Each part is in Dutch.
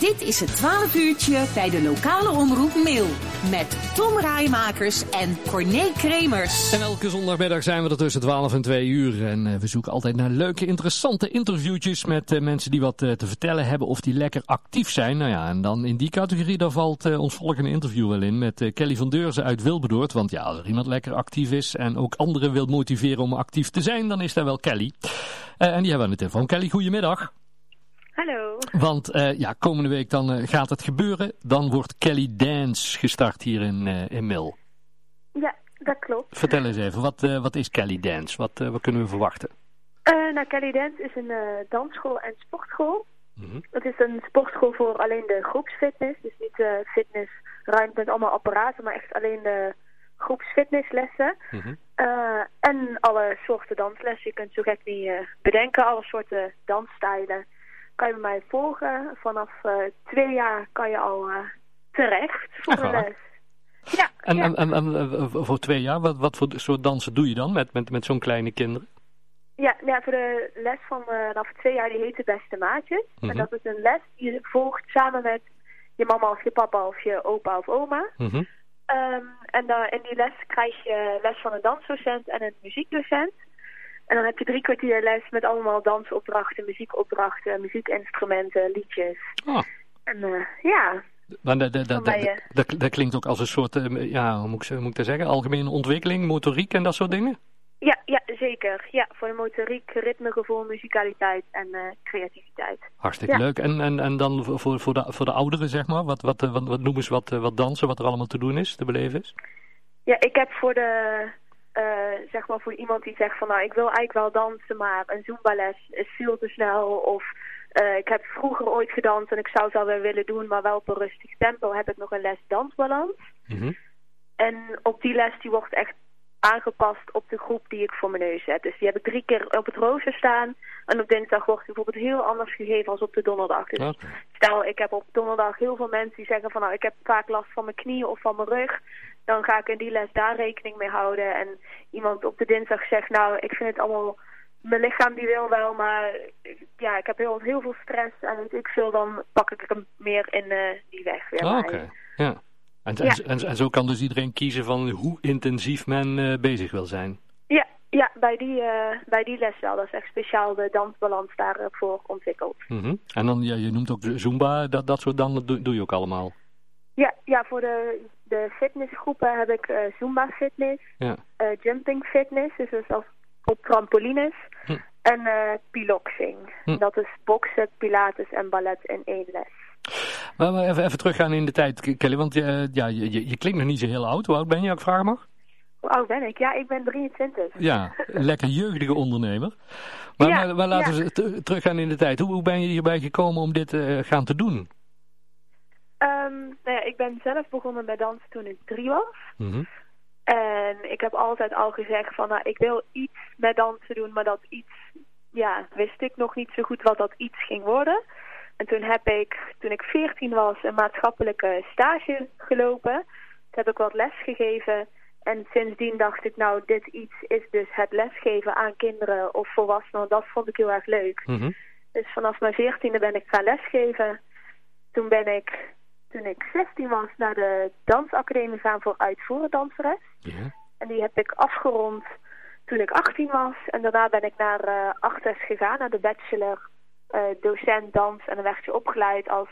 Dit is het 12 uurtje bij de lokale omroep Mail. Met Tom Rijmakers en Corné Kremers. En elke zondagmiddag zijn we er tussen 12 en 2 uur. En uh, we zoeken altijd naar leuke, interessante interviewtjes met uh, mensen die wat uh, te vertellen hebben of die lekker actief zijn. Nou ja, en dan in die categorie daar valt ons volgende interview wel in met Kelly van Deurzen uit Wilberdoord. Want ja, als er iemand lekker actief is en ook anderen wil motiveren om actief te zijn, dan is dat wel Kelly. en die hebben we aan de telefoon. Kelly, goedemiddag. Hallo. Want uh, ja, komende week dan uh, gaat het gebeuren. Dan wordt Kelly Dance gestart hier in, uh, in Mil. Ja, dat klopt. Vertel eens even, wat, wat is Kelly Dance? Wat, wat kunnen we verwachten? nou, Kelly Dance is een dansschool en sportschool. Mm -hmm. Het is een sportschool voor alleen de groepsfitness. Dus niet de fitnessruimte met allemaal apparaten, maar echt alleen de groepsfitnesslessen. Mm -hmm. en alle soorten danslessen. Je kunt zo gek niet bedenken, alle soorten dansstijlen kan je mij volgen. Vanaf uh, twee jaar kan je al uh, terecht voor de les. Ja, en, ja. En, en, en, voor twee jaar, wat, wat voor soort dansen doe je dan met, met, met zo'n kleine kinderen? Ja, ja, voor de les van uh, vanaf twee jaar, die heet de Beste Maatjes. Mm -hmm. En dat is een les die je volgt samen met je mama of je papa of je opa of oma. Mm -hmm. um, en uh, in die les krijg je les van een dansdocent en een muziekdocent. En dan heb je drie kwartier les met allemaal dansopdrachten, muziekopdrachten, muziekinstrumenten, liedjes. Oh. En uh, ja... Maar dat, dat, dat, dat, dat, klinkt ook als een soort, uh, ja, hoe moet ik, moet ik dat zeggen, algemene ontwikkeling, motoriek en dat soort dingen? Ja, ja, zeker. Ja, voor de motoriek, ritmegevoel, muzikaliteit en uh, creativiteit. Hartstikke ja. leuk. En, en, en dan voor, voor, de, voor de ouderen, zeg maar, wat, wat, wat, wat noemen ze wat, wat dansen, wat er allemaal te doen is, te beleven is? Ja, ik heb voor de uh, zeg maar voor iemand die zegt van nou ik wil eigenlijk wel dansen maar een zumba-les is veel te snel of uh, ik heb vroeger ooit gedanst en ik zou het wel weer willen doen maar wel op een rustig tempo heb ik nog een les dansbalans. Mm -hmm. En op die les die wordt echt aangepast op de groep die ik voor mijn neus zet. Dus die heb ik drie keer op het rooster staan. En op dinsdag wordt die bijvoorbeeld heel anders gegeven als op de donderdag. Dus okay. stel, ik heb op donderdag heel veel mensen die zeggen van nou, ik heb vaak last van mijn knieën of van mijn rug. Dan ga ik in die les daar rekening mee houden. En iemand op de dinsdag zegt nou, ik vind het allemaal... Mijn lichaam die wil wel, maar ja, ik heb heel, heel veel stress en weet ik veel, dan pak ik hem meer in uh, die weg weer. Oh, Oké, okay. ja. En, ja. En, en, zo kan dus iedereen kiezen van hoe intensief men uh, bezig wil zijn. Ja, ja bij, die, uh, bij die les wel. Dat is echt speciaal de dansbalans daarvoor ontwikkeld. Mm -hmm. En dan, ja, je noemt ook Zumba, dat, dat soort dan doe, doe je ook allemaal? Ja, ja voor de, de fitnessgroepen heb ik uh, Zumba fitness, ja. jumping fitness, dus, dus als op trampolines, hm. en piloxing. Hm. Dat is boksen, pilates en ballet in één les. Maar, even, even teruggaan in de tijd, Kelly, want uh, ja, je, je, klinkt nog niet zo heel oud. Hoe oud ben je, als ik vragen mag? Hoe oud ben ik? Ja, ik ben 23. Ja, een lekker jeugdige ondernemer. Maar, ja, maar, maar laten ja. we teruggaan in de tijd. Hoe, hoe ben je hierbij gekomen om dit uh, gaan te doen? Ik ben zelf begonnen met dansen toen ik drie was. Mm -hmm. En ik heb altijd al gezegd van, nou, ik wil iets met dansen doen, maar dat iets, ja, wist ik nog niet zo goed wat dat iets ging worden. En toen heb ik, toen ik 14 was, een maatschappelijke stage gelopen. Toen heb ik wat les gegeven. En sindsdien dacht ik, nou, dit iets is dus het lesgeven aan kinderen of volwassenen. Dat vond ik heel erg leuk. Mm -hmm. Dus vanaf mijn 14e ben ik gaan lesgeven. Toen ben ik, toen ik 16 was, naar de dansacademie gaan voor uitvoerend danseres. Yeah. En die heb ik afgerond toen ik 18 was. En daarna ben ik naar uh, gegaan, naar de bachelor uh, docent dans. En dan werd je opgeleid als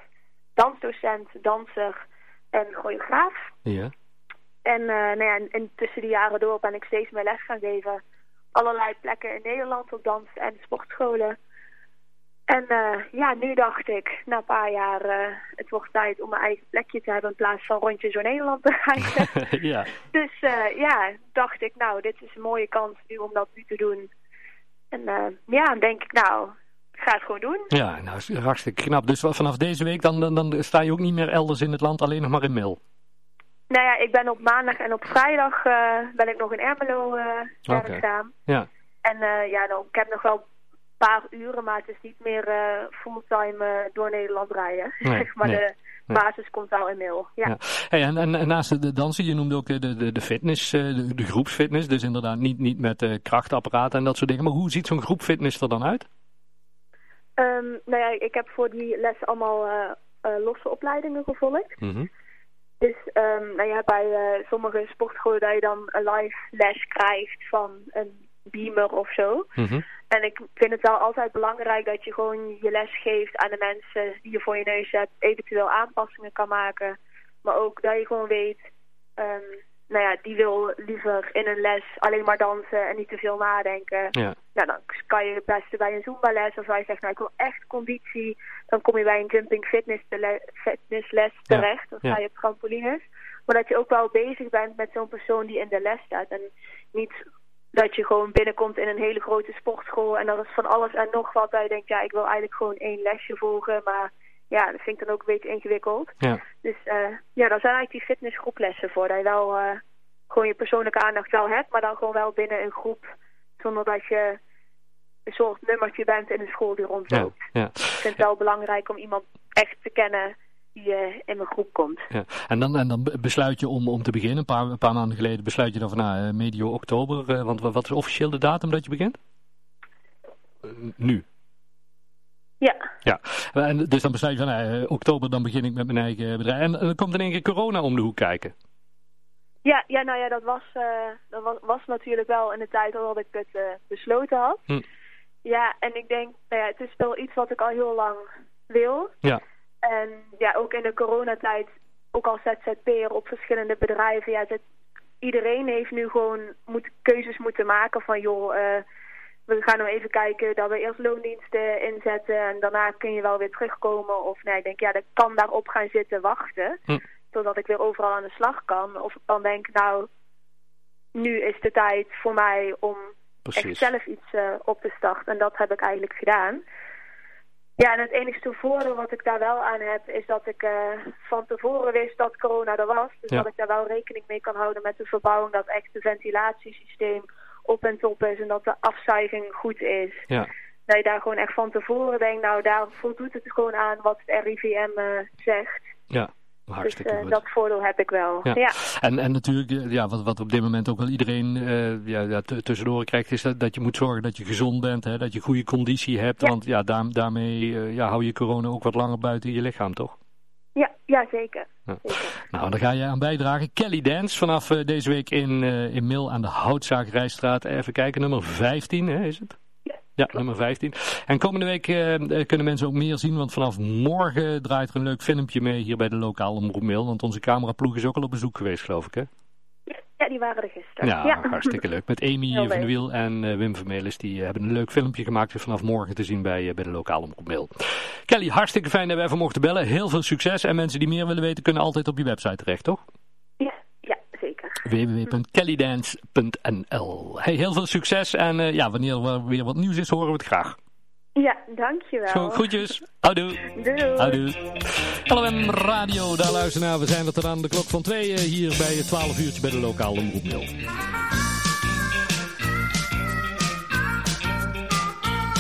dansdocent, danser en choreograaf. Ja. En, uh, nou ja, en, en, tussen die jaren door ben ik steeds meer les gaan geven. Allerlei plekken in Nederland op dans- en sportscholen. En uh, ja, nu dacht ik, na een paar jaar, uh, het wordt tijd om mijn eigen plekje te hebben in plaats van rondjes door Nederland te rijden. ja. Dus uh, ja, dacht ik, nou, dit is een mooie kans nu om dat nu te doen. En ja, dan denk ik, nou, ik ga het gewoon doen. Ja, nou, hartstikke knap. Dus vanaf deze week dan, dan, dan sta je ook niet meer elders in het land, alleen nog maar in Mil. Nou ja, ik ben op maandag en op vrijdag ben ik nog in Ermelo werkzaam. Okay. Ja. En ja, dan, ik heb nog wel paar uren, maar het is niet meer uh, fulltime uh, door Nederland rijden. Nee, zeg maar nee, de nee. basis komt wel in mail. Ja. ja. Hey, en, en, en, naast de dansen, je noemde ook de, de, de fitness, de, de, groepsfitness. Dus inderdaad niet, niet met krachtapparaten en dat soort dingen. Maar hoe ziet zo'n groep fitness er dan uit? Um, nou ja, ik heb voor die les allemaal losse opleidingen gevolgd. Mhm. Dus um, nou ja, bij uh, sommige sportscholen dat je dan een live les krijgt van een beamer of zo. Mhm. En ik vind het wel altijd belangrijk dat je gewoon je les geeft aan de mensen die je voor je neus hebt. Eventueel aanpassingen kan maken. Maar ook dat je gewoon weet, um, nou ja, die wil liever in een les alleen maar dansen en niet te veel nadenken. Ja. Nou, dan kan je het beste bij een Zumba les. Of als je zegt, nou ik wil echt conditie, dan kom je bij een jumping fitness, fitnessles terecht. Ja. Of ga je op trampolines. Maar dat je ook wel bezig bent met zo'n persoon die in de les staat. En niet dat je gewoon binnenkomt in een hele grote sportschool en er is van alles en nog wat. Dat je denkt, ja, ik wil eigenlijk gewoon één lesje volgen, maar ja, dat vind ik dan ook een beetje ingewikkeld. Ja. Dus uh, ja, daar zijn eigenlijk die fitnessgroeplessen voor. Dat je wel uh, gewoon je persoonlijke aandacht wel hebt, maar dan gewoon wel binnen een groep. Zonder dat je een soort nummertje bent in een school die rondloopt. Ja, ja. Ik vind het wel belangrijk om iemand echt te kennen die uh, in mijn groep komt. Ja. En, dan, en dan besluit je om, om te beginnen. Een paar, een paar maanden geleden besluit je dan van nou, medio oktober. want wat is officieel de datum dat je begint? nu. Ja. Ja, en dus dan besluit je van nou, oktober dan begin ik met mijn eigen bedrijf. En dan komt in één keer corona om de hoek kijken. Ja, ja nou ja, dat was, uh, dat was, was natuurlijk wel in de tijd dat ik het uh, besloten had. Hm. Ja, en ik denk, nou ja, het is wel iets wat ik al heel lang wil. Ja. En ja, ook in de coronatijd, ook als ZZP'er op verschillende bedrijven, ja, iedereen heeft nu gewoon moet, keuzes moeten maken van joh, uh, we gaan nou even kijken dat we eerst loondiensten inzetten en daarna kun je wel weer terugkomen. Of nee, ik denk ja, dat kan daarop gaan zitten wachten. Hm. Totdat ik weer overal aan de slag kan. Of ik dan denk, nou, nu is de tijd voor mij om Precies. echt zelf iets uh, op te starten. En dat heb ik eigenlijk gedaan. Ja, en het enigste voordeel wat ik daar wel aan heb, is dat ik uh, van tevoren wist dat corona er was. Dus Ja. dat ik daar wel rekening mee kan houden met de verbouwing, dat echt het ventilatiesysteem op en top is en dat de afzuiging goed is. Ja. Dat je daar gewoon echt van tevoren denkt, nou daar voldoet het gewoon aan wat het RIVM uh, zegt. Ja, Dus uh, goed. dat voordeel heb ik wel. Ja. Ja, En, en natuurlijk, eh, ja, wat, wat op dit moment ook wel iedereen eh, ja, ja, tussendoor krijgt, is dat, dat je moet zorgen dat je gezond bent, hè, dat je goede conditie hebt. Ja. Want ja, daar, daarmee eh, ja, hou je corona ook wat langer buiten je lichaam, toch? ja, ja zeker. Nou, daar ga je aan bijdragen. Kelly Dance vanaf eh, deze week in, eh in Mil aan de Houtzaakrijstraat. Even kijken, nummer 15 hè, is het? Ja. Nummer 15. En komende week eh, eh, kunnen mensen ook meer zien, want vanaf morgen draait er een leuk filmpje mee hier bij de lokale omroep Mail. Want onze cameraploeg is ook al op bezoek geweest, geloof ik, hè? Ja, die waren er gisteren. Ja, hartstikke leuk. Met Amy Heel van de. Wiel en eh, Wim Vermelis. Die hebben een leuk filmpje gemaakt. Dus vanaf morgen te zien bij, bij de lokale omroep Mail. Kelly, hartstikke fijn dat we even mochten bellen. Heel veel succes. En mensen die meer willen weten, kunnen altijd op je website terecht, toch? Www.kellydance.nl Hey, heel veel succes. En eh, ja, wanneer er weer wat nieuws is, horen we het graag. Ja, dankjewel. Zo, groetjes. Houdoe. Doei. Houdoe. LMM Radio, daar luisteren naar. We zijn er tot aan de klok van twee eh, hier bij het 12 uurtje bij de lokale omroep.